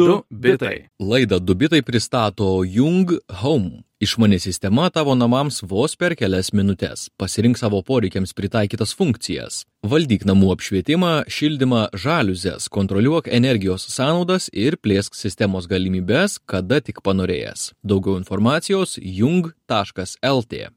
Du bitai. Laidą Dubitai pristato Jung Home. Išmani sistema tavo namams vos per kelias minutės. Pasirink savo poreikiams pritaikytas funkcijas. Valdyk namų apšvietimą, šildymą, žaliuzės, kontroliuok energijos sąnaudas ir plėsk sistemos galimybės, kada tik panorėjęs. Daugiau informacijos jung.lt.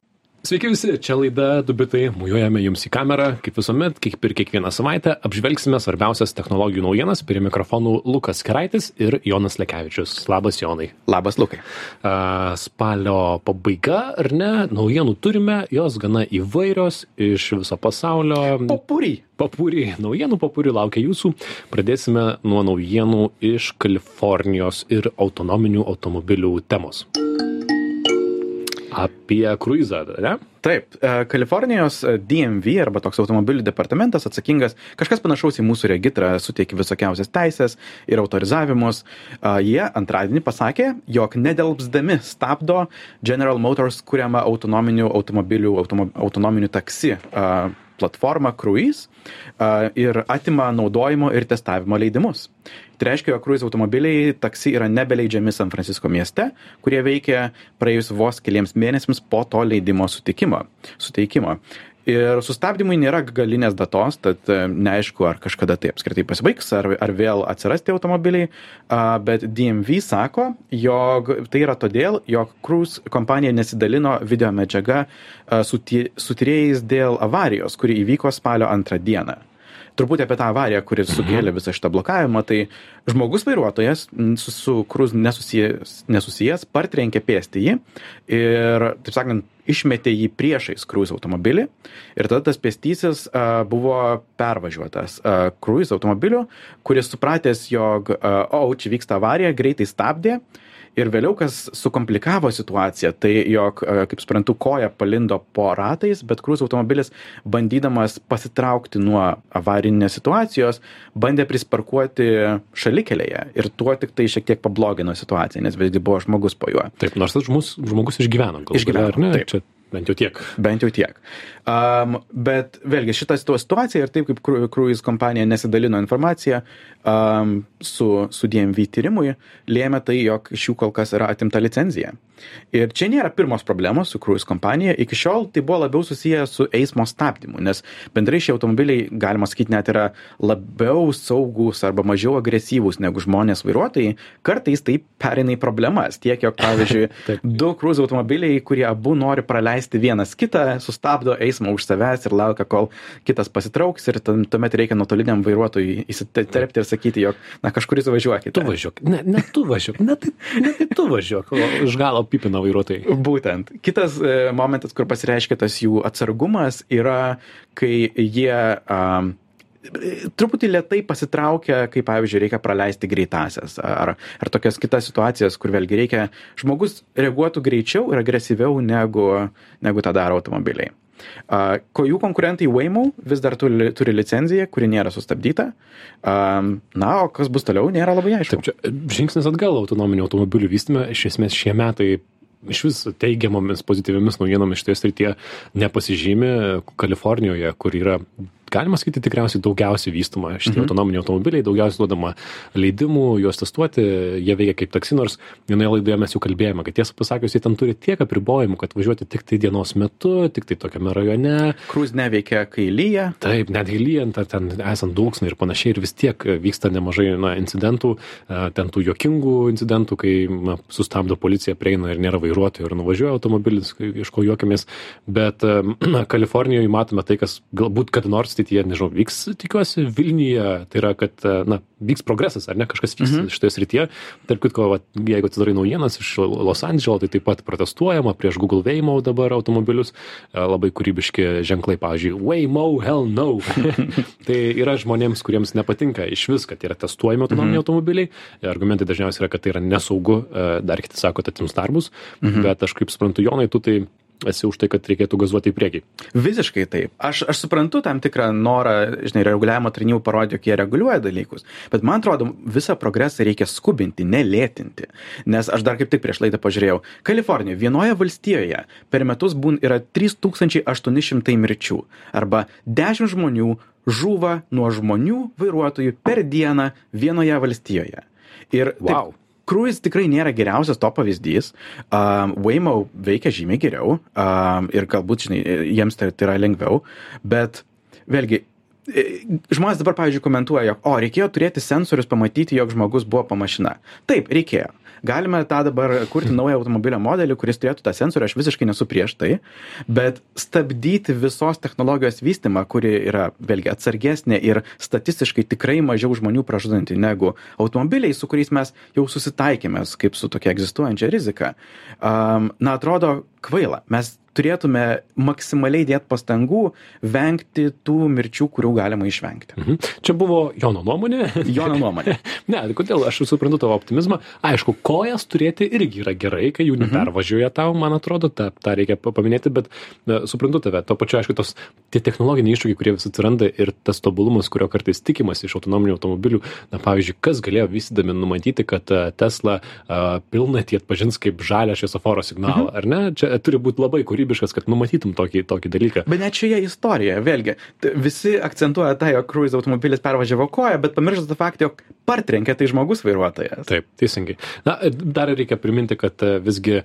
Sveiki visi, čia laida Dubitai, mujuojame jums į kamerą, kaip visuomet, kaip ir kiekvieną savaitę, apžvelgsime svarbiausias technologijų naujienas, prie mikrofonų Lukas Keraitis ir Jonas Lekevičius. Labas, Jonai. Labas, Lukai. Uh, spalio pabaiga, ar ne, naujienų turime, jos gana įvairios iš viso pasaulio. Popuri. Papūrį, naujienų papūrį laukia jūsų. Pradėsime nuo naujienų iš Kalifornijos ir autonominių automobilių temos apie kruizą, ne? Taip, e, Kalifornijos DMV arba toks automobilių departamentas atsakingas, kažkas panašaus į mūsų regitrą, suteikia visokiausias teisės ir autorizavimus. E, jie antradienį pasakė, jog nedelbsdami stabdo General Motors kuriamą autonominių automobilių, automo, autonominių taksi e, platformą Cruise ir atima naudojimo ir testavimo leidimus. Tai reiškia, jog kruiz automobiliai taksi yra nebeleidžiami San Francisco mieste, kurie veikia praėjus vos keliems mėnesiams po to leidimo sutikimo, suteikimo. Ir sustabdymui nėra galinės datos, tad e, neaišku, ar kažkada tai apskritai pasibaigs, ar, ar vėl atsiras tie automobiliai, bet DMV sako, jog tai yra todėl, jog Cruise kompanija nesidalino video medžiaga su, su tyrėjais dėl avarijos, kuri įvyko spalio antrą dieną truputį apie tą avariją, kuri mhm. sukėlė visą šitą blokavimą. Tai žmogus vairuotojas su, su kruz nesusijęs, nesusijęs partrenkė pėstįjį ir, taip sakant, išmetė jį priešais kruz automobilį ir tada tas pėstysis uh, buvo pervažiuotas uh, kruz automobiliu, kuris supratęs, jog, uh, o, čia vyksta avarija, greitai stabdė. Uh, ir vėliau kas sukomplikavo situaciją tai jog e, kaip suprantu koja palindo po ratais bet kruz automobilis bandydamas pasitraukti nuo avarinės situacijos bandė prisparkuoti šalikelėje. Ir tuo tiktai šiek tiek pablogino situaciją nes visgi buvo žmogus po juo. Taip nors tas žmogus žmogus išgyveno išgyveno ar ne? taip. čia Bent jau tiek. Bent jau tiek. Um, bet vėlgi šitą situaciją ir taip kaip Cruise kompanija nesidalino informaciją um, su, su DMV tyrimui, lėmė tai, jog iš jų kol kas yra atimta licenzija. Ir čia nėra pirmos problemos su Cruise kompanija, iki šiol tai buvo labiau susiję su eismo stabdymu, nes bendrai šie automobiliai, galima sakyti, net yra labiau saugus arba mažiau agresyvūs negu žmonės vairuotojai, kartais tai perina į problemas. Tiek, jog, pavyzdžiui, du Cruise automobiliai, kurie abu nori praleisti leisti vienas kitą, sustabdo eismą už savęs ir laukia, kol kitas pasitrauks ir tuomet reikia nuotoliniam vairuotojui įsiterpti ir sakyti, jog, na, kažkuris važiuokit. Tu važiuok, ne, ne tu važiuok, ne, tai, ne tai tu važiuok, o iš galo pipina vairuotojai. Būtent. Kitas e, momentas, kur pasireiškia tas jų atsargumas, yra, kai jie um, truputį lietai pasitraukia, kai pavyzdžiui reikia praleisti greitasias ar, ar tokias kitas situacijas, kur vėlgi reikia, žmogus reaguotų greičiau ir agresyviau negu, negu tą daro automobiliai. Uh, ko jų konkurentai Waymo vis dar turi, turi licenciją, kuri nėra sustabdyta. Um, na, o kas bus toliau, nėra labai aišku. Taip, čia žingsnis atgal autonominių automobilių vystymė. Iš esmės šie metai iš vis teigiamomis pozityviomis naujienomis šitoje srityje nepasižymi Kalifornijoje, kur yra galima sakyti tikriausiai daugiausiai vystoma šitie mhm. autonominiai automobiliai, daugiausiai duodama leidimų juos testuoti, jie veikia kaip taksi, nors vienoje laidoje mes jau kalbėjome, kad tiesą pasakius, jie ten turi tiek apribojimų, kad važiuoti tik tai dienos metu, tik tai tokiame rajone. Krūz neveikia, kai lyja. Taip, net lyjant, ar ten esant dulksnai ir panašiai, ir vis tiek vyksta nemažai na, incidentų, ten tų jokingų incidentų, kai na, sustabdo policija, prieina ir nėra vairuotojų ir nuvažiuoja automobilis, iš ko juokiamės. Bet na, Kalifornijoje matome tai, kas galbūt kada nors ateityje, nežinau, vyks, tikiuosi, Vilniuje, tai yra, kad, na, vyks progresas, ar ne, kažkas vyks mhm. šitoje srityje. Tarp kitko, va, jeigu atsidarai naujienas iš Los Andželo, tai taip pat protestuojama prieš Google Waymo dabar automobilius, e, labai kūrybiški ženklai, pavyzdžiui, Waymo, hell no. tai yra žmonėms, kuriems nepatinka iš vis, kad yra testuojami autonominiai mhm. automobiliai. Argumentai dažniausiai yra, kad tai yra nesaugu, e, dar kiti sako, kad atims darbus, mhm. bet aš kaip suprantu, Jonai, tu tai esi už tai, kad reikėtų gazuoti į priekį. Visiškai taip. Aš, aš suprantu tam tikrą norą, žinai, reguliavimo tarnybų parodė, jog jie reguliuoja dalykus, bet man atrodo, visą progresą reikia skubinti, nelėtinti. Nes aš dar kaip tik prieš laidą pažiūrėjau, Kalifornijoje, vienoje valstijoje per metus būn yra 3800 mirčių arba 10 žmonių žūva nuo žmonių vairuotojų per dieną vienoje valstijoje. Ir Wow. taip, Cruise tikrai nėra geriausias to pavyzdys. Um, Waymo veikia žymiai geriau um, ir galbūt, žinai, jiems tai, tai yra lengviau, bet vėlgi, e, žmonės dabar, pavyzdžiui, komentuoja, jog, o, reikėjo turėti sensorius pamatyti, jog žmogus buvo po mašina. Taip, reikėjo. Galime tą dabar kurti naują automobilio modelį, kuris turėtų tą sensorių, aš visiškai nesu prieš tai, bet stabdyti visos technologijos vystimą, kuri yra, vėlgi, atsargesnė ir statistiškai tikrai mažiau žmonių pražudanti negu automobiliai, su kuriais mes jau susitaikėme kaip su tokia egzistuojančia rizika, um, na, atrodo kvaila. Mes turėtume maksimaliai dėti pastangų vengti tų mirčių, kurių galima išvengti. Mhm. Čia buvo Jono nuomonė. Jono nuomonė. ne, kodėl aš suprantu tavo optimizmą. Aišku, kojas turėti irgi yra gerai, kai jų nepervažiuoja tau, man atrodo, tą, tą reikia pa- paminėti, bet na, suprantu tave. Tuo pačiu, aišku, tos tie technologiniai iššūkiai, kurie vis atsiranda ir tas tobulumas, kurio kartais tikimasi iš autonominių automobilių. Na, pavyzdžiui, kas galėjo vystydami numatyti, kad a, Tesla a, pilnatį atpažins kaip žalią šviesoforo signalą, ar ne? Čia turi būti labai kūrybiškas, kad numatytum tokį, tokį dalyką. Bet net šioje istorijoje, vėlgi, visi akcentuoja tą, jog cruise automobilis pervažiavo koją, bet pamiršta tą faktą, jog partrenkė tai žmogus vairuotojas. Taip, teisingai. Na, dar reikia priminti, kad e, visgi e,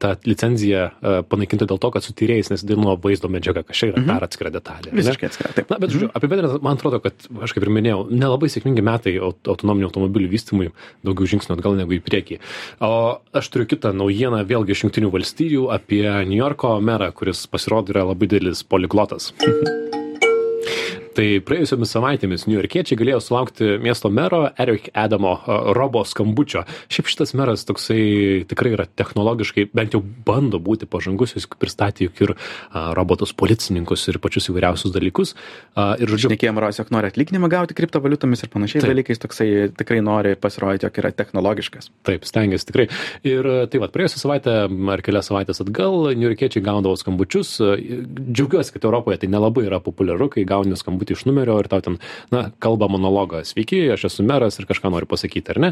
ta licenzija e, panaikinta dėl to, kad su tyrėjais nesidainuoja vaizdo medžiaga, čia yra dar atskira detalė. Visiškai atskira. Taip. Na, bet, žodžiu, apibendrinant, man atrodo, kad, aš kaip ir minėjau, nelabai sėkmingi metai aut- autonominių automobilių vystymui, daugiau žingsnių atgal negu į priekį. O aš turiu kitą naujieną, vėlgi iš Junktinių valstijų, apie New Yorko merą, kuris pasirodo yra labai didelis poliglotas. Tai praėjusiomis savaitėmis niujorkiečiai galėjo sulaukti miesto mero Eric Adamo a, robo skambučio. Šiaip šitas meras toksai tikrai yra technologiškai, bent jau bando būti pažangus, jis pristatė juk ir a, robotus policininkus ir pačius įvairiausius dalykus. A, Ir žodžiu, Šnekėjom, Ros, jog nori atlyginimą gauti kriptovaliutomis ir panašiai Taip. dalykais, toksai tikrai nori pasirodyti, jog yra technologiškas. Taip, stengiasi tikrai. Ir e, tai va, praėjusią savaitę ar kelias savaitės atgal niujorkiečiai gaudavo skambučius. E, Džiaugiuosi, kad Europoje tai nelabai yra populiaru, kai gauni skambutį iš numerio ir tau ten, na, kalba monologą. Sveiki, aš esu meras ir kažką noriu pasakyti, ar ne?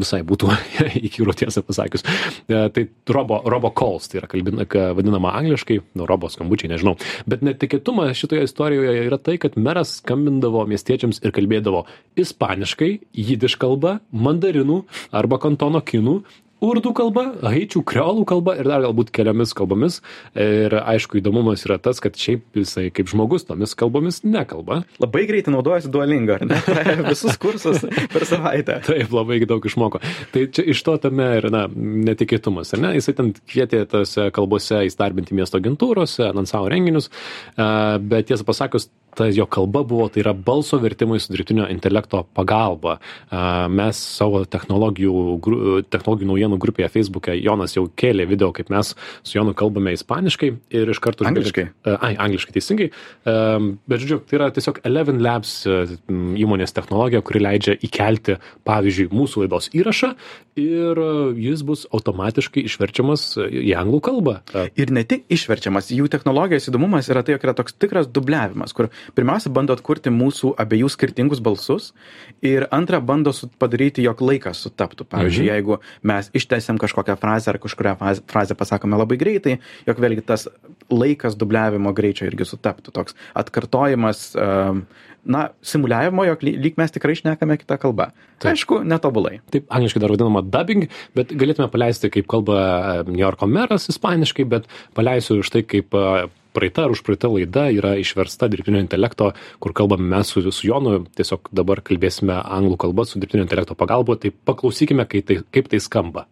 Visai būtų įkyru tiesą pasakius. E, tai robo, robo calls, tai yra kalbina, ka- vadinama angliškai, nu, robo skambučiai, nežinau. Bet netikėtumas šitoje istorijoje yra tai, kad meras skambindavo miestiečiams ir kalbėdavo ispaniškai, jidiš kalba, mandarinų arba kantono kinų urdų kalba, haičių kreolų kalba ir dar galbūt keliomis kalbomis. Ir aišku, įdomumas yra tas, kad šiaip jisai kaip žmogus tomis kalbomis nekalba. Labai greitai naudojasi duolingo, ar ne? Visus kursus per savaitę. Taip, labai daug išmoko. Tai čia iš to tame ir, na, netikėtumas, ar ne? Jisai ten kvietė tose kalbose įstarbinti miesto agentūrose, anonsavo renginius, a, bet tiesą pasakius, ta jo kalba buvo, tai yra balso vertimai su dirbtinio intelekto pagalba. Mes savo technologijų, technologijų naujienų grupėje Facebook'e Jonas jau kėlė video, kaip mes su Jonu kalbame ispaniškai ir iš karto... Angliškai? Ai, angliškai teisingai. Bet, žodžiu, tai yra tiesiog Eleven Labs įmonės technologija, kuri leidžia įkelti, pavyzdžiui, mūsų laidos įrašą ir jis bus automatiškai išverčiamas į anglų kalbą. Ir ne tik išverčiamas, jų technologijos įdomumas yra tai, jog yra toks tikras dubliavimas, kur pirmiausia bando atkurti mūsų abiejų skirtingus balsus ir antra bando padaryti, jog laikas sutaptų. Pavyzdžiui, mhm. jeigu mes ištęsiam kažkokią frazę ar kažkurią frazę pasakome labai greitai, jog vėlgi tas laikas dubliavimo greičio irgi sutaptų. Toks atkartojimas, um, na, simuliavimo, jog ly- lyg mes tikrai šnekame kitą kalbą. Tai aišku, netobulai. Taip, angliškai dar vadinama dubbing, bet galėtume paleisti, kaip kalba e, New Yorko meras ispaniškai, bet paleisiu už tai, kaip e, praeita ar užpraeita laida yra išversta dirbtinio intelekto, kur kalbame mes su, su Jonu, tiesiog dabar kalbėsime anglų kalbą su dirbtinio intelekto pagalba, tai paklausykime, kaip tai, kaip tai skamba.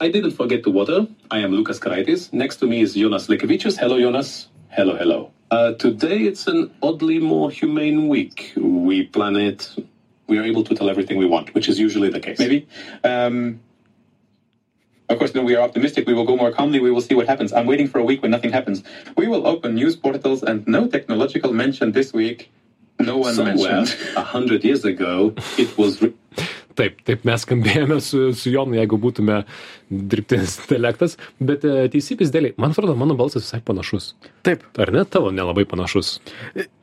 I didn't forget the water. I am Lucas Karaitis. Next to me is Jonas Lekevicius. Hello, Jonas. Hello, hello. Uh, today it's an oddly more humane week. We plan it. We are able to tell everything we want, which is usually the case. maybe. Um, of course, then we are optimistic. We will go more calmly. We will see what happens. I'm waiting for a week when nothing happens. We will open news portals and no technological mention this week. No one Somewhere mentioned. a hundred years ago, it was. Re- Taip, taip mes skambėjome su, su Jonu, jeigu būtume dirbtinis intelektas, bet e, teisybės dėliai, man atrodo, mano balsas visai panašus. Taip, Ar ne tavo nelabai panašus?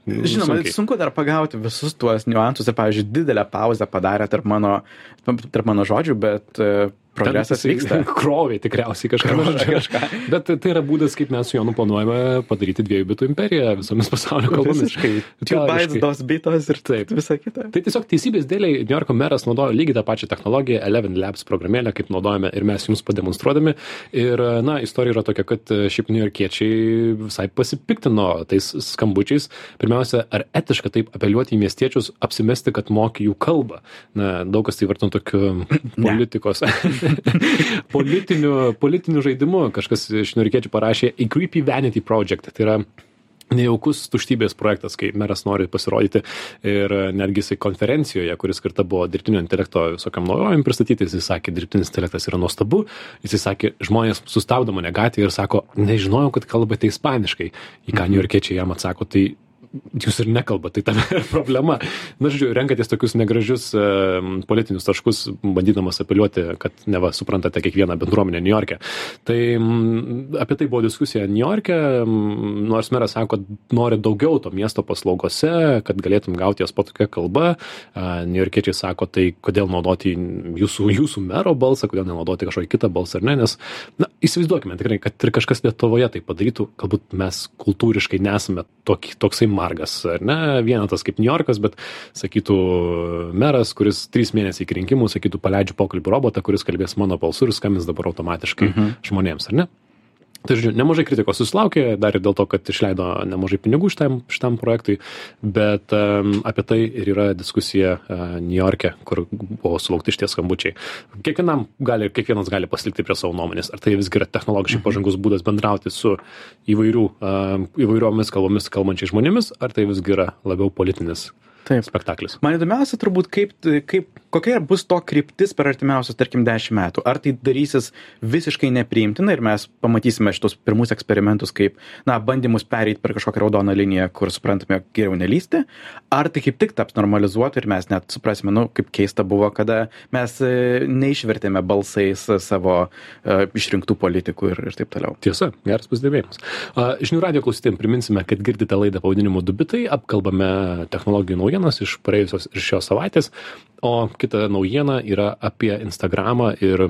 Žinoma, sunkiai. sunku dar pagauti visus tuos niuansus ir, pavyzdžiui, didelę pauzę padarė tarp mano, tarp mano žodžių, bet e, progresas vyksta. Krovė tikriausiai kažką. Krovė žodžiu. kažką. Bet tai yra būdas, kaip mes su Jonu planuojame padaryti dviejų bitų imperiją visomis pasaulio kalbomis. Visiškai. Two bytes, dos bitos ir Taip. visa kita. Tai tiesiog teisybės dėliai New Yorko meras naudojo lygiai tą pačią technologiją, Eleven Labs programėlę, kaip naudojame ir mes jums pademonstruodami. Ir, na, istorija yra tokia, kad e, šiaip New Yorkiečiai visai pasipiktino tais skambučiais. Pirmiausia, ar etiška taip apeliuoti į miestiečius, apsimesti, kad moki jų kalbą. Na, daug kas tai varton tokiu politikos, politiniu, politiniu žaidimu. Kažkas iš New Yorkiečių parašė A Creepy Vanity Project. Tai yra nejaukus tuštybės projektas, kai meras nori pasirodyti ir netgi jisai konferencijoje, kuris skirta buvo dirbtinio intelekto visokiam naujovėm pristatyti, jisai sakė, dirbtinis intelektas yra nuostabu, jisai sakė, žmonės sustabdo mane gatvėje ir sako, nežinojau, kad kalbate ispaniškai, į ką niujorkiečiai jam atsako, tai jūs ir nekalbate, tai tam yra problema. Na, žodžiu, renkatės tokius negražius e, politinius taškus, bandydamas apeliuoti, kad neva suprantate kiekvieną bendruomenę New York'e. Tai mm, apie tai buvo diskusija New York'e, mm, nors meras sako, kad nori daugiau to miesto paslaugose, kad galėtum gauti jas po tokia kalba. New Yorkiečiai sako, tai kodėl naudoti jūsų, jūsų mero balsą, kodėl nenaudoti kažkokį kitą balsą ar ne, nes, na, įsivaizduokime tikrai, kad ir kažkas Lietuvoje tai padarytų, galbūt mes kultūriškai nesame tokį, toksai margas, ar ne, vienetas kaip New Yorkas, bet sakytų meras, kuris trys mėnesiai iki rinkimų, sakytų, paleidžiu pokalbį robotą, kuris kalbės mano balsu ir skambins dabar automatiškai mhm. žmonėms, ar ne? Tai žodžiu, nemažai kritikos susilaukė, dar ir dėl to, kad išleido nemažai pinigų šitam, šitam projektui, bet um, apie tai ir yra diskusija uh, New York'e, kur buvo sulaukti šitie skambučiai. Kiekvienam gali, kiekvienas gali pasilikti prie savo nuomonės, ar tai visgi yra technologiškai pažangus būdas bendrauti su įvairių, uh, įvairiomis kalbomis kalbančiais žmonėmis, ar tai visgi yra labiau politinis Taip. spektaklis. Man įdomiausia turbūt, kaip, kaip, kokia bus to kryptis per artimiausius, tarkim, dešimt metų. Ar tai darysis visiškai nepriimtina ir mes pamatysime šitos pirmus eksperimentus kaip, na, bandymus pereiti per kažkokią raudoną liniją, kur suprantame, jog geriau nelysti. Ar tai kaip tik taps normalizuoti ir mes net suprasime, nu, kaip keista buvo, kada mes e, neišvertėme balsais savo uh, išrinktų politikų ir, ir taip toliau. Tiesa, geras pastebėjimas. Žinių radio klausytėjim priminsime, kad girdite laidą pavadinimu Dubitai, apkalbame technologijų naujienas iš praėjusios ir šios savaitės, o kita naujiena yra apie Instagramą ir e,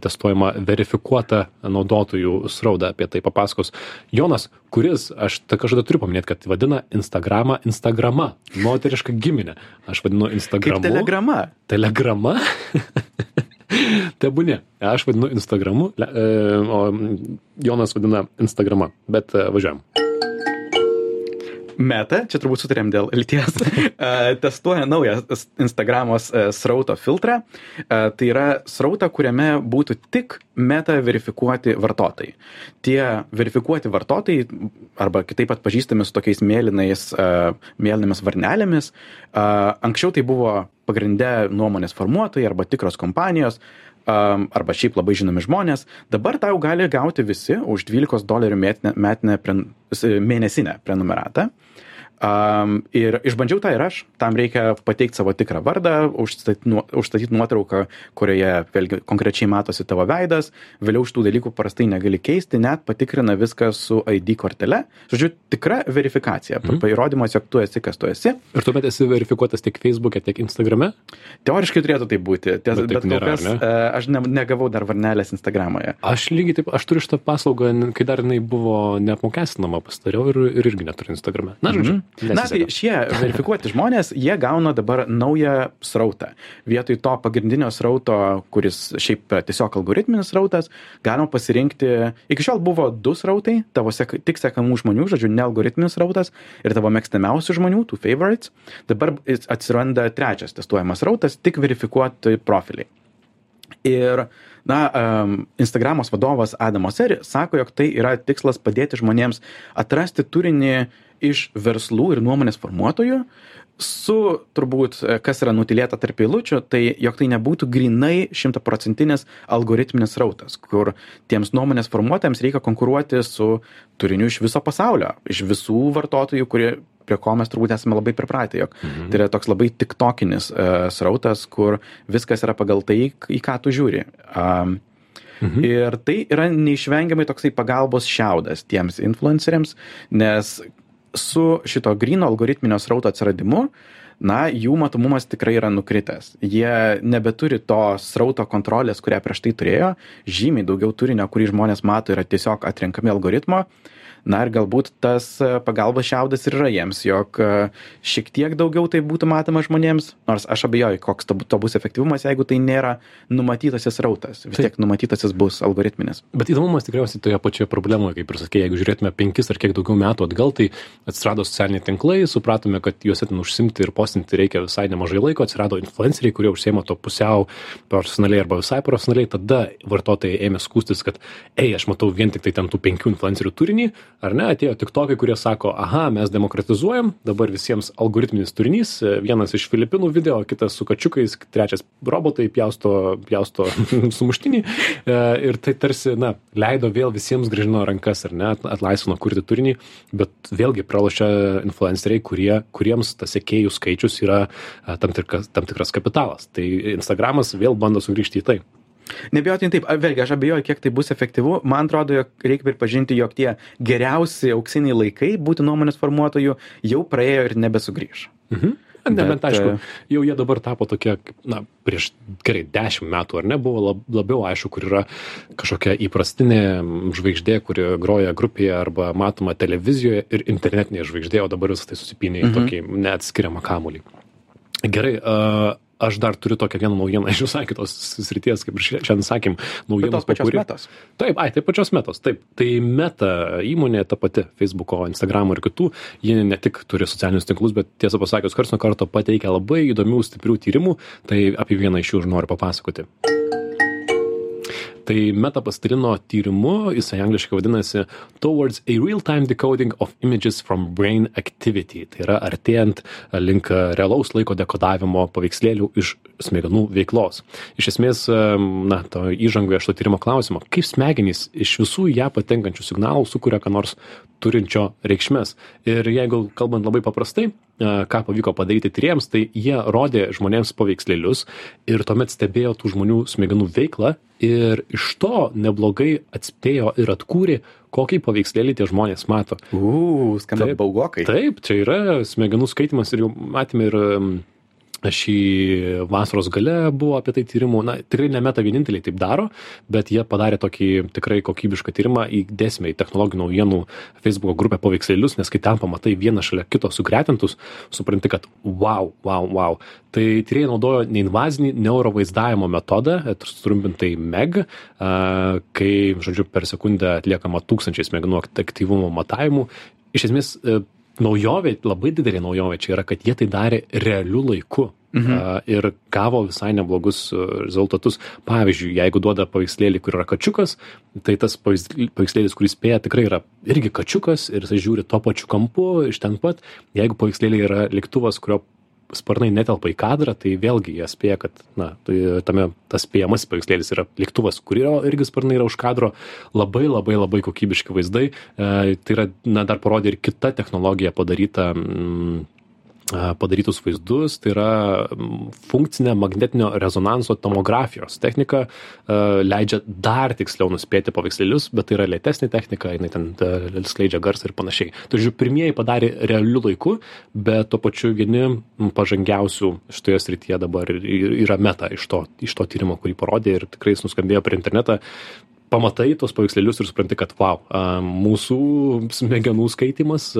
testuojama verifikuota naudotojų sraudą. Apie tai papasakos Jonas, kuris, aš tą kažkada turiu paminėti, kad vadina Instagramą Instagrama, moterišką giminę. Aš vadinu Kaip Instagramu. telegrama. Telegrama? Tebūnė. Aš vadinu Instagramu, e, o Jonas vadina Instagrama. Bet e, važiuojam. Meta, čia turbūt sutarėm dėl lyties, testuoja naują Instagramos e, srauto filtrą. E, Tai yra srautą, kuriame būtų tik meta verifikuoti vartotojai. Tie verifikuoti vartotojai, arba kitaip pat pažįstami su tokiais mėlynais, e, mėlynomis varnelėmis, anksčiau tai buvo pagrindę nuomonės formuotojai arba tikros kompanijos, arba šiaip labai žinomi žmonės, dabar tau gali gauti visi už 12 dolerių metinę, metinę pren, mėnesinę prenumeratą. Um, ir išbandžiau tą ir aš, tam reikia pateikti savo tikrą vardą, užstatyti, nu, užstatyti nuotrauką, kurioje vėlgi konkrečiai matosi tavo veidas, vėliau šitų dalykų paprastai negali keisti, net patikrina viską su ID kortele. Žodžiu, tikra verifikacija, mhm. įrodymas, jog tu esi, kas tu esi. Ir tuomet esi verifikuotas tiek Facebook'e, tiek Instagram'e. Teoriškai turėtų tai būti, Ties, Bet bet, kol nėra, kas ne? e, aš ne, negavau dar varnelės Instagramoje. Aš lygiai taip, aš turiu šitą paslaugą, kai dar jinai buvo neapmokestinama, pastariau ir, ir irgi neturiu Instagram'e. Na, žodžiu. Na, tai šie verifikuoti žmonės, jie gauna dabar naują srautą. Vietoj to pagrindinio srauto, kuris šiaip tiesiog algoritminis srautas, galima pasirinkti, iki šiol buvo du srautai, tavo sek, tik sekamų žmonių, žodžiu, ne algoritminis srautas ir tavo mėgstamiausių žmonių, tų favorites. Dabar atsiranda trečias testuojamas srautas, tik verifikuoti profiliai. Ir, na, um, Instagramos vadovas Adamo Seri sako, jog tai yra tikslas padėti žmonėms atrasti turinį iš verslų ir nuomonės formuotojų su, turbūt, e, kas yra nutilėta tarp eilučių, tai jog tai nebūtų grinai šimtaprocentinis algoritminis rautas, kur tiems nuomonės formuotojams reikia konkuruoti su turiniu iš viso pasaulio, iš visų vartotojų, kurie prie ko mes turbūt esame labai pripratę, jog mhm. tai yra toks labai tiktokinis uh, srautas, kur viskas yra pagal tai, į ką tu žiūri. Um, mhm. Ir tai yra neišvengiamai toksai pagalbos šiaudas tiems influenceriams, nes su šito gryno algoritminio srauto atsiradimu na jų matomumas tikrai yra nukritęs. Jie nebeturi tos srauto kontrolės kurią prieš tai turėjo. Žymiai daugiau turinio kurį žmonės mato yra tiesiog atrenkami algoritmo na ir galbūt tas e, pagalbos šiaudas ir yra jiems jog e, šiek tiek daugiau tai būtų matoma žmonėms nors aš abejoju koks to to bus efektyvumas jeigu tai nėra numatytasis srautas. Vis tiek numatytasis bus algoritminis. Bet įdomumas tikriausiai toje pačioje problemoje, kaip ir sakė, jeigu žiūrėtume penkis ar kiek daugiau metų atgal, tai atsirado socialiniai tinklai, supratome, kad juose ten užsimti ir postinti reikia visai nemažai laiko, atsirado influenceriai, kurie užsiema to pusiau profesionaliai arba visai profesionaliai, tada vartotojai ėmė skūstis, kad, ei, aš matau vien tik tai ten tų penkių influencerių turinį, ar ne, atėjo tik tokai, kurie sako, aha, mes demokratizuojam, dabar visiems algoritminis turinys, vienas iš Filipinų video, kitas su kačiukais, trečias robotai pjausto, pjausto sumuštinį e, ir tai tarsi, na, leido vėl visiems gražino rankas ar ne, atlaisvino kurti turinį, bet vėlgi pralošia influenceriai, kurie, kuriems tas sekėjų skaičius yra e, tam tikras, tam tikras kapitalas. Tai Instagramas vėl bando sugrįžti į tai. Nebijotinai taip, vėlgi aš abejoju, kiek tai bus efektyvu. Man atrodo, jog reikia pripažinti, jog tie geriausi auksiniai laikai būti nuomonės formuotojų jau praėjo ir nebesugrįž. Mhm. Nebent, Bet, aišku, e, jau jie dabar tapo tokie, na, prieš gerai dešimt metų, ar ne, buvo lab, labiau aišku, kur yra kažkokia įprastinė žvaigždė, kuri groja grupėje arba matoma televizijoje ir internetinė žvaigždė, o dabar visą tai susipinė į Mhm. tokį neatskiriamą kamulį. Gerai, uh, aš dar turiu tokią vieną naujieną iš visai kitos srities, kaip ir šia- šiandien sakėm, naujienos tos pačios kuri- metos. Taip, ai, tai pačios metos, taip. Tai meta įmonė, ta pati Facebook'o, Instagram'o ir kitų, ji ne tik turi socialinius tinklus, bet tiesą pasakius, karts nuo karto pateikia labai įdomių, stiprių tyrimų, tai apie vieną iš jų ir noriu papasakoti. Tai Meta pasidalino tyrimu, jisai angliškai vadinasi Towards a Real-Time Decoding of Images from Brain Activity. Tai yra artėjant link realaus laiko dekodavimo paveikslėlių iš smegenų veiklos. Iš esmės, na, to įžangoje aš to tyrimo klausimo, kaip smegenys iš visų ją patenkančių signalų sukuria ką nors turinčio reikšmės. Ir jeigu kalbant labai paprastai, e, ką pavyko padaryti tyriems, tai jie rodė žmonėms paveikslėlius ir tuomet stebėjo tų žmonių smegenų veiklą ir iš to neblogai atspėjo ir atkūrė, kokį paveikslėlį tie žmonės mato. Uu, skamba baugokai. Taip, čia yra smegenų skaitimas ir jau matėme ir šį vasaros gale buvo apie tai tyrimų. Na, tikrai ne meta vieninteliai taip daro, bet jie padarė tokį tikrai kokybišką tyrimą, įdėsime į technologijų naujienų Facebook grupę paveikslėlius, nes kai ten pamatai vieną šalia kito sugretintus, supranti, kad wow, wow, wow. Tai tyrėjai naudojo neinvazinį neurovaizdavimo metodą, trumpintai MEG, a, kai, žodžiu, per sekundę atliekama tūkstančiai smegenų aktyvumo matavimų. Iš esmės, e, naujovė, labai didelė naujovė čia yra, kad jie tai darė realiu laiku. Mhm. Uh, ir gavo visai neblogus rezultatus. Pavyzdžiui, jeigu duoda paveikslėlį, kur yra kačiukas, tai tas paveikslė- paveikslėlis, kuris spėja, tikrai yra irgi kačiukas ir jis žiūri tuo pačiu kampu iš ten pat. Jeigu paveikslėlį yra lėktuvas, kurio sparnai netelpa į kadrą, tai vėlgi jie spėja, kad na, tai tame tas spėjamas paveikslėlis yra lėktuvas, kurio irgi sparnai yra už kadro, labai labai labai kokybiški vaizdai. E, tai yra, na, dar parodė ir kita technologija padaryta. Mm, padarytus vaizdus, tai yra funkcinė magnetinio rezonanso tomografijos technika, leidžia dar tiksliau nuspėti paveikslėlius, bet tai yra lėtesnė technika, jinai ten skleidžia garsą ir panašiai. Tai žiūrėjau, pirmieji padarė realiu laiku, bet tuo pačiu vieni pažangiausių šitoje srityje dabar yra meta iš to, iš to tyrimo, kurį parodė ir tikrai jis nuskambėjo per internetą pamatai tos paveikslėlius ir supranti, kad wow, mūsų smegenų skaitimas,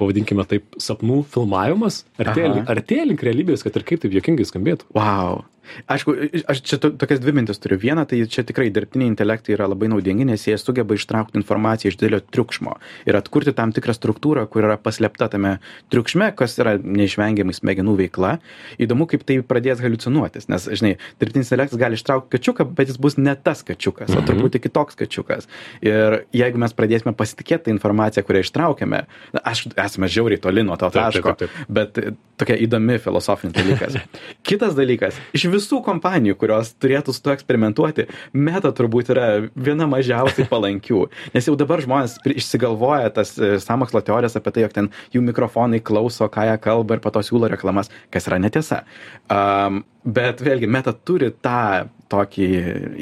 pavadinkime taip, sapnų filmavimas, artėja link realybės, kad ir kaip taip jokingai skambėtų. Wow. Aišku, aš čia to, tokias dvi mintis turiu. Viena, tai čia tikrai dirbtiniai intelektai yra labai naudingi, nes jie sugeba ištraukti informaciją iš didelio triukšmo ir atkurti tam tikrą struktūrą, kur yra paslėpta tame triukšme, kas yra neišvengiamai smegenų veikla. Įdomu, kaip tai pradės haliucinuotis, nes, žinai, dirbtinis intelektas gali ištraukti kačiuką, bet jis bus ne tas kačiukas, o truputį kitoks kačiukas. Ir jeigu mes pradėsime pasitikėti tą informaciją, kurią ištraukėme, na, aš esame žiauriai toli nuo to Taip, taip, taško, taip, taip. bet tokia įdomi filosofinis dalykas. Kitas dalykas, iš visų kompanijų, kurios turėtų su tuo eksperimentuoti, meta turbūt yra viena mažiausiai palankių. Nes jau dabar žmonės išsigalvoja tas e, sąmokslo teorijas apie tai, jog ten jų mikrofonai klauso, ką jie kalba ir po to siūlo reklamas, kas yra netiesa. Um, bet vėlgi, meta turi tą tokį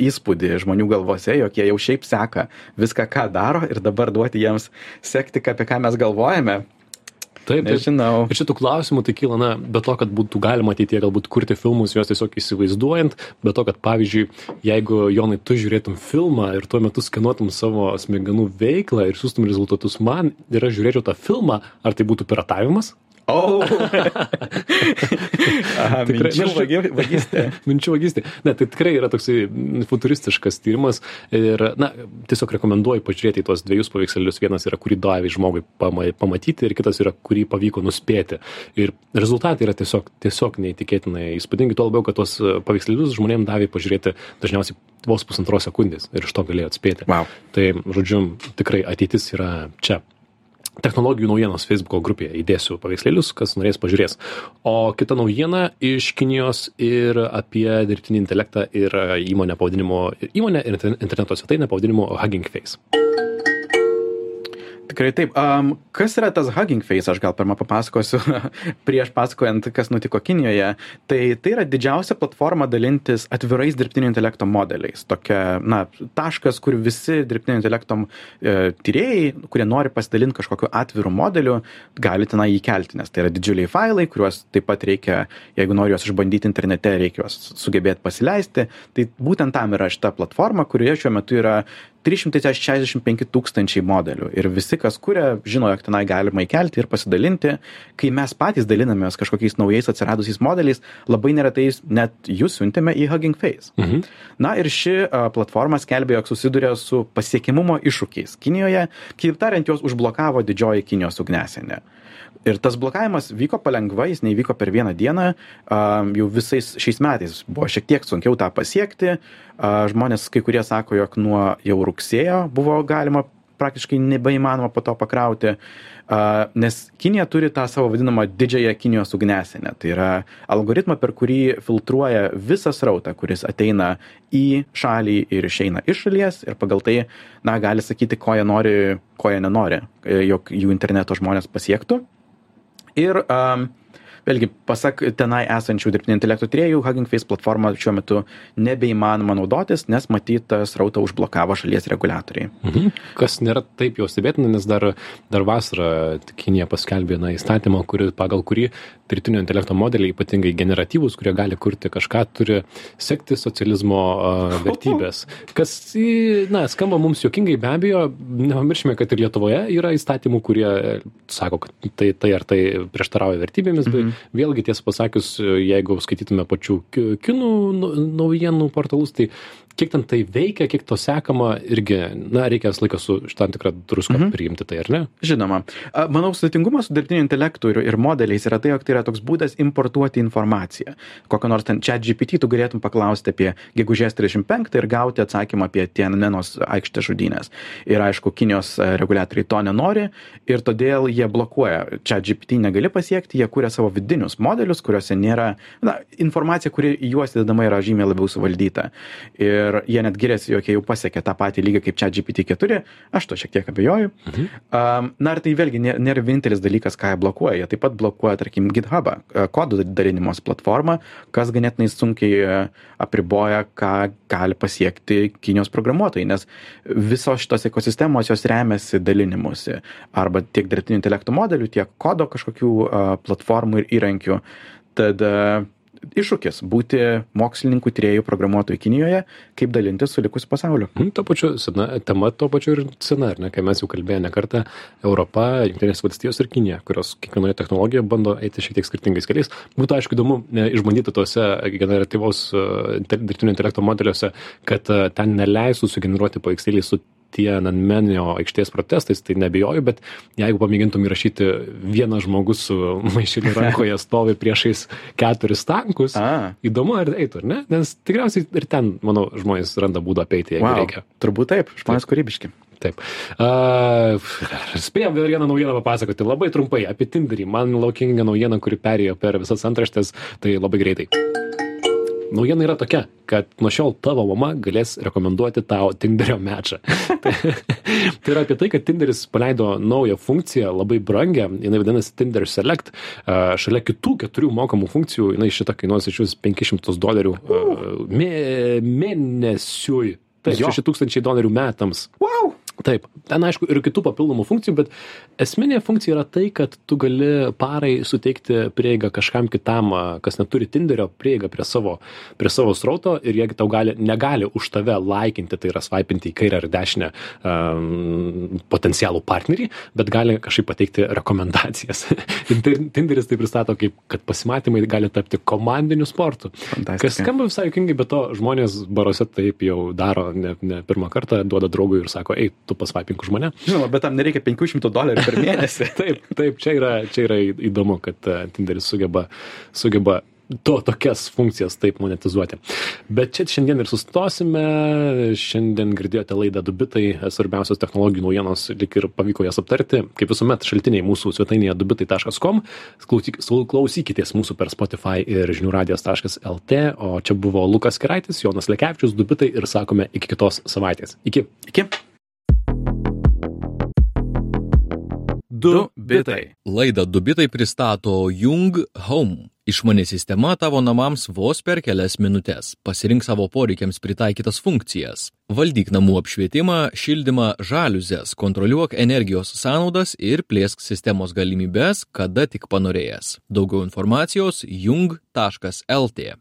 įspūdį žmonių galvose, jog jie jau šiaip seka viską, ką daro ir dabar duoti jiems sekti, apie ką mes galvojame, Taip, taip. Nežinau. Ir šitų klausimų tai kyla, na, be to, kad būtų galima ateityje galbūt kurti filmus, juos tiesiog įsivaizduojant, be to, kad pavyzdžiui, jeigu Jonai, tu žiūrėtum filmą ir tuo metu skenuotum savo smegenų veiklą ir siūstum rezultatus man ir aš žiūrėčiau tą filmą, ar tai būtų piratavimas? O, Tikrai, minčių vagi- vagystė. Minčių vagystė. Ne, tai tikrai yra toksai futuristiškas tyrimas ir, na, tiesiog rekomenduoju pažiūrėti į tuos dviejus paveikslelius. Vienas yra, kurį davė žmogui pama- pamatyti ir kitas yra, kurį pavyko nuspėti. Ir rezultatai yra tiesiog, tiesiog neįtikėtinai įspūdingi, tuo labiau, kad tuos e, paveikslelius žmonėms davė pažiūrėti dažniausiai vos pusantros sekundės ir iš to galėjo atspėti. Wow. Tai, žodžiu, tikrai ateitis yra čia. Technologijų naujienos Facebook'o grupėje įdėsiu paveikslėlius, kas norės pažiūrės. O kita naujiena iš Kinijos ir apie dirbtinį intelektą ir įmonę pavadinimu, įmonę ir inter- interneto svetainę pavadinimu Hugging Face. Tikrai taip. Um, kas yra tas Hugging Face, aš gal pirmą papasakosiu, prieš pasakojant, kas nutiko Kinijoje. Tai tai yra didžiausia platforma dalintis atvirais dirbtinio intelekto modeliais. Tokia, na, taškas, kur visi dirbtinio intelekto e, tyrėjai, kurie nori pasidalinti kažkokiu atviru modeliu, gali tenai įkelti, nes tai yra didžiuliai failai, kuriuos taip pat reikia, jeigu nori juos išbandyti internete, reikia juos sugebėti pasileisti. Tai būtent tam yra šita platforma, kurioje šiuo metu yra 365 tūkstančiai modelių ir visi, kas kuria, žino, jog tenai galima įkelti ir pasidalinti. Kai mes patys dalinamės kažkokiais naujais atsiradusiais modeliais, labai neretai net jūs siuntėme į Hugging Face. Mhm. Na ir ši platforma skelbė, jog susiduria su pasiekimumo iššūkiais. Kinijoje, kitaip tariant, juos užblokavo didžioji Kinijos ugnesenė. Ir tas blokavimas vyko palengva, jis neįvyko per vieną dieną, jau visais šiais metais buvo šiek tiek sunkiau tą pasiekti. Žmonės, kai kurie sako, jog nuo jau rugsėjo buvo galima praktiškai nebeįmanoma po to pakrauti, nes Kinija turi tą savo vadinamą didžiąją Kinijos ugnesenę. Tai yra algoritmą, per kurį filtruoja visą srautą, kuris ateina į šalį ir išeina iš šalies ir pagal tai, na, gali sakyti, ko jie nori, ko jie nenori, jog jų interneto žmonės pasiektų. Ir um, vėlgi, pasak tenai esančių dirbtinio intelekto tyrėjų, Hugging Face platforma šiuo metu nebeįmanoma naudotis, nes matytas rautą užblokavo šalies reguliatoriai. Mhm. Kas nėra taip jau stebėtina, nes dar, dar vasarą Kinija paskelbė na, įstatymą, kuri, pagal kurį dirbtinio intelekto modeliai, ypatingai generatyvūs, kurie gali kurti kažką, turi sekti socializmo uh, vertybės. Kas, na, skamba mums juokingai, be abejo, nepamiršime, kad ir Lietuvoje yra įstatymų, kurie e, sako, kad tai, tai ar tai prieštarauja vertybėmis, bet vėlgi tiesą pasakius, jeigu skaitytume pačių ki- kinų naujienų portalus, tai kiek ten tai veikia, kiek to sekama, irgi, na, reikia visą laiką su tam tikrą druską mhm. priimti tai, ar ne? Žinoma. Manau, sudėtingumas su dirbtiniu intelektu ir, ir modeliais yra tai, jog tai yra toks būdas importuoti informaciją. Kokio nors ten čia GPT tu galėtum paklausti apie gegužės 35 ir gauti atsakymą apie Tianmenos aikštės žudynės. Ir aišku, Kinijos e, reguliatoriai to nenori ir todėl jie blokuoja. Čia GPT negali pasiekti, jie kūrė savo vidinius modelius, kuriuose nėra, na, informacija, kuri juos įdedama yra žymiai labiau suvaldyta. Ir jie net giriasi, jog jie jau pasiekė tą patį lygį kaip čia GPT-4, aš to šiek tiek abejoju. Mhm. Um, na ir tai vėlgi nė- nėra vienintelis dalykas, ką jie blokuoja. Jie taip pat blokuoja, tarkim, GitHubą, e, kodų dalinimos platformą, kas ganėtinai sunkiai e, apriboja, ką gali pasiekti Kinijos programuotojai, nes visos šitos ekosistemos jos remiasi dalinimuose arba tiek dirbtinio intelekto modelių, tiek kodo kažkokių a, platformų ir įrankių. Tad a, iššūkis būti mokslininkų, tyriejų, programuotojų Kinijoje, kaip dalintis su likusiu pasauliu. Mm, Tuo pačiu, sena, tema tuo pačiu ir sena, ar ne, kai mes jau kalbėjome ne kartą, Europa, Junktinės valstijos ir Kinija, kurios kiekvienoje technologijoje bando eiti šiek tiek skirtingais keliais. Būtų aišku įdomu e, išbandyti tuose generatyvaus e, dirbtinio intelekto modeliuose, kad e, ten neleistų sugeneruoti paveikslėlį su Tiananmenio aikštės protestais, tai nebejoju, bet jeigu pamėgintum įrašyti vieną žmogus su maišeliu rankoje stovi priešais keturis tankus, A. įdomu ar eitų, ar ne? Nes tikriausiai ir ten, manau, žmonės randa būdą apeiti, jeigu Wow. reikia. Turbūt taip, žmonės kūrybiški. Taip. Uh, spėjom dar vieną naujieną papasakoti, labai trumpai apie Tinderį. Man laukinga naujiena, kuri perėjo per visas antraštės, tai labai greitai. Naujiena yra tokia, kad nuo šiol tavo mama galės rekomenduoti tau Tinderio mečą. tai, tai yra apie tai, kad Tinderis paleido naują funkciją, labai brangią, jinai vadinasi Tinder Select. Uh, šalia kitų keturių mokamų funkcijų, jinai šitą kainuos iš vis 500 dolerių uh, mė, mėnesiui. Tai Jo. 6000 dolerių metams. Wow! Taip. Ten aišku ir kitų papildomų funkcijų bet esminė funkcija yra tai kad tu gali parai suteikti prieigą kažkam kitam kas neturi tinderio prieigą prie savo prie savo srauto ir jie tau gali negali už tave laikinti tai yra svaipinti į kairę ar dešinę am, potencialų partnerį bet gali kažkaip pateikti rekomendacijas. Tinderis tai pristato kaip kad pasimatymai gali tapti komandiniu sportu. Kas skamba visai juokingai bet to žmonės baruose taip jau daro ne ne pirmą kartą duoda draugui ir sako ei tu pasvaipink už mane. Žinoma, bet tam nereikia 500 dolerių per mėnesį. taip taip čia yra čia yra įdomu kad e, tinderis sugeba sugeba to tokias funkcijas taip monetizuoti. Bet čia šiandien ir sustosime. Šiandien girdėjote laidą du bitai svarbiausios technologijų naujienos lyg ir pavyko jas aptarti. Kaip visuomet šaltiniai mūsų svetainėje dubitai klausyk klausykitės mūsų per spotify ir žinių radijas taškas lt o čia buvo lukas keraitis jonas lekevičius du bitai ir sakome iki kitos savaitės. Iki. Iki. Du bitai. Laidą Dubitai pristato Jung Home. Išmani sistema tavo namams vos per kelias minutės. Pasirink savo poreikiams pritaikytas funkcijas. Valdyk namų apšvietimą, šildymą, žaliuzės, kontroliuok energijos sąnaudas ir plėsk sistemos galimybės, kada tik panorėjęs. Daugiau informacijos jung.lt.